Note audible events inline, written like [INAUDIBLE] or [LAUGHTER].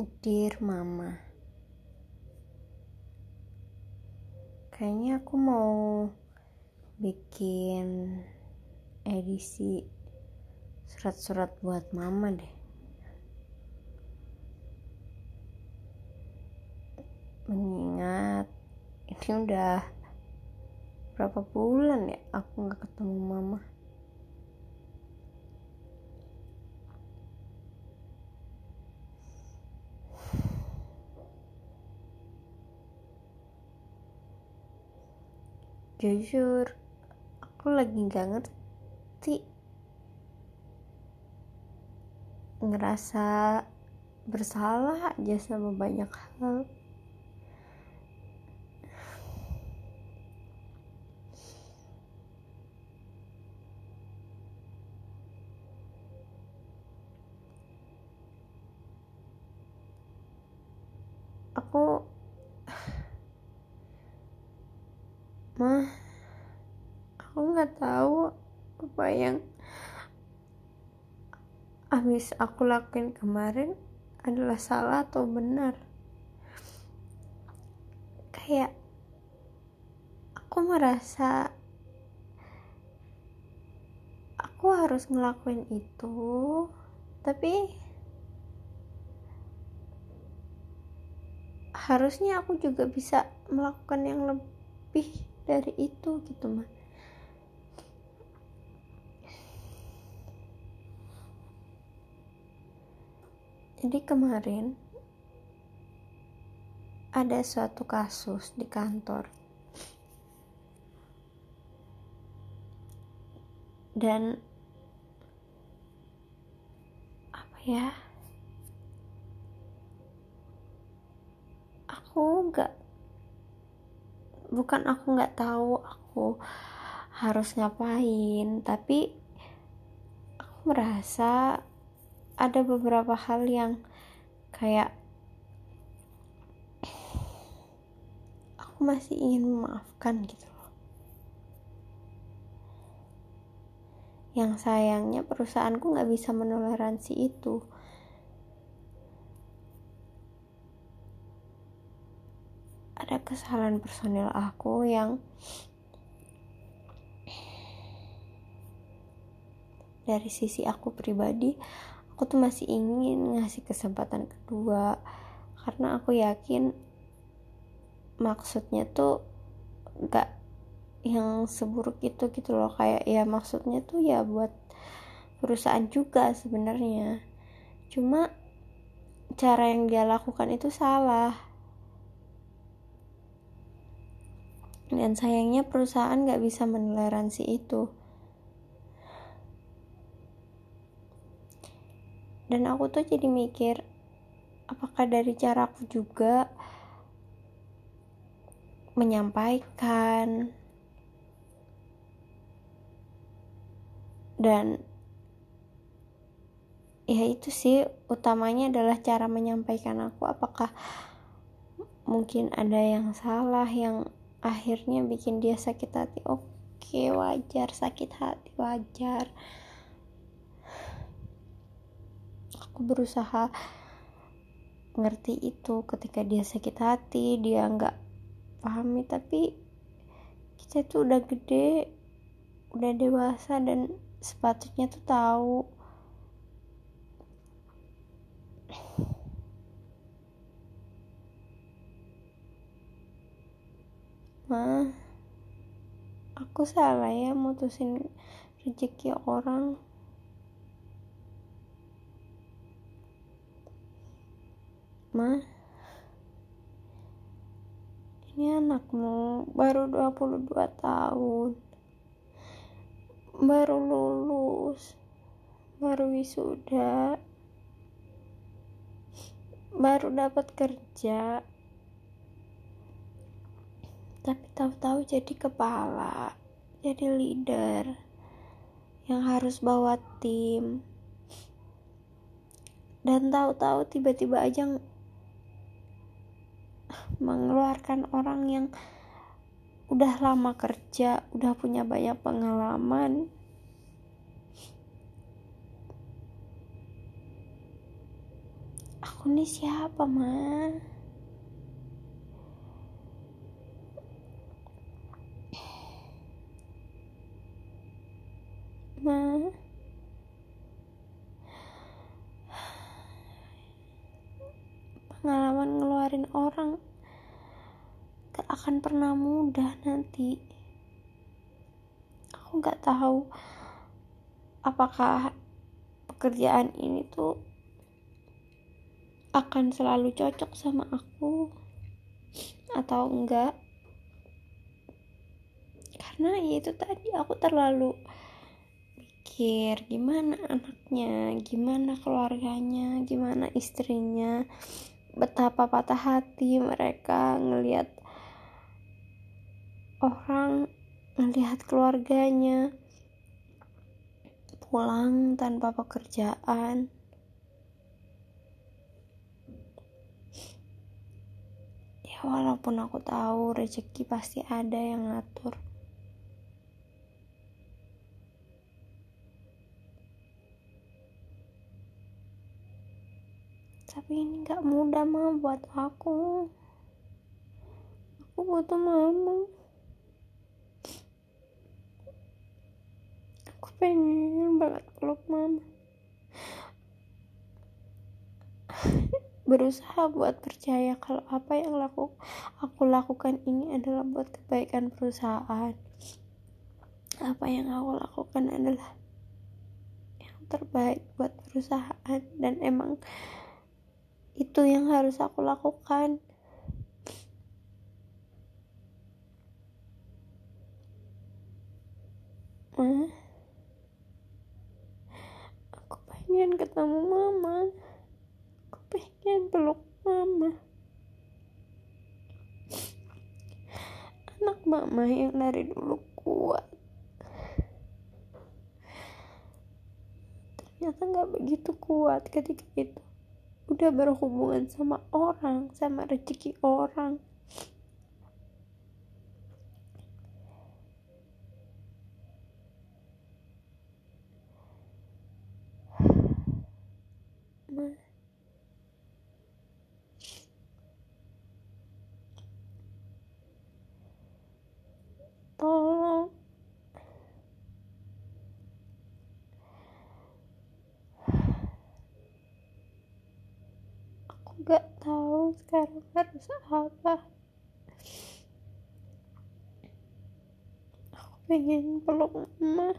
Dear Mama. Kayaknya aku mau bikin edisi surat-surat buat mama deh. Mengingat ini udah berapa bulan ya aku nggak ketemu mama jujur aku lagi nggak ngerti. Ngerasa bersalah aja sama banyak hal. Aku mah aku nggak tahu apa yang habis aku lakuin kemarin adalah salah atau benar? Kayak aku merasa aku harus ngelakuin itu tapi harusnya aku juga bisa melakukan yang lebih dari itu gitu mah jadi kemarin ada suatu kasus di kantor. Dan apa ya? Aku nggak bukan aku nggak tahu aku harus ngapain tapi aku merasa ada beberapa hal yang kayak aku masih ingin memaafkan gitu loh. Yang sayangnya perusahaanku nggak bisa menoleransi itu. Ada kesalahan personil aku yang dari sisi aku pribadi aku tuh masih ingin ngasih kesempatan kedua karena aku yakin maksudnya tuh gak yang seburuk itu gitu loh. Kayak ya maksudnya tuh ya buat perusahaan juga sebenarnya. Cuma cara yang dia lakukan itu salah. Dan sayangnya perusahaan gak bisa menoleransi itu dan aku tuh jadi mikir apakah dari cara aku juga menyampaikan? Dan ya itu sih utamanya adalah cara menyampaikan aku. Apakah mungkin ada yang salah yang akhirnya bikin dia sakit hati? Oke wajar sakit hati wajar aku berusaha ngerti itu ketika dia sakit hati dia nggak pahami tapi kita itu udah gede udah dewasa dan sepatutnya tuh tahu. Mah aku salah ya mutusin rezeki orang mah ini anakmu baru 22 tahun. Baru lulus. Baru wisuda. Baru dapat kerja. Tapi tahu-tahu jadi kepala jadi leader yang harus bawa tim. Dan tahu-tahu tiba-tiba aja mengeluarkan orang yang udah lama kerja, udah punya banyak pengalaman. aku nih siapa mah ma? Pengalaman ngeluarin orang akan pernah mudah nanti. Aku gak tahu apakah pekerjaan ini tuh akan selalu cocok sama aku atau enggak karena ya itu tadi aku terlalu mikir gimana anaknya gimana keluarganya gimana istrinya betapa patah hati mereka ngelihat orang ngelihat keluarganya pulang tanpa pekerjaan. Ya walaupun aku tahu rezeki pasti ada yang ngatur. Tapi ini gak mudah mah buat aku. Aku butuh mama aku pengen banget peluk mama. [LAUGHS] Berusaha buat percaya kalau apa yang laku, aku lakukan ini adalah buat kebaikan perusahaan. Apa yang aku lakukan adalah yang terbaik buat perusahaan dan emang itu yang harus aku lakukan. Ma, aku pengen ketemu mama. Aku pengen peluk mama. Anak mama yang dari dulu kuat. Ternyata nggak begitu kuat ketika itu. Udah berhubungan sama orang sama rezeki orang gak tahu sekarang harus apa. Aku pengen peluk mama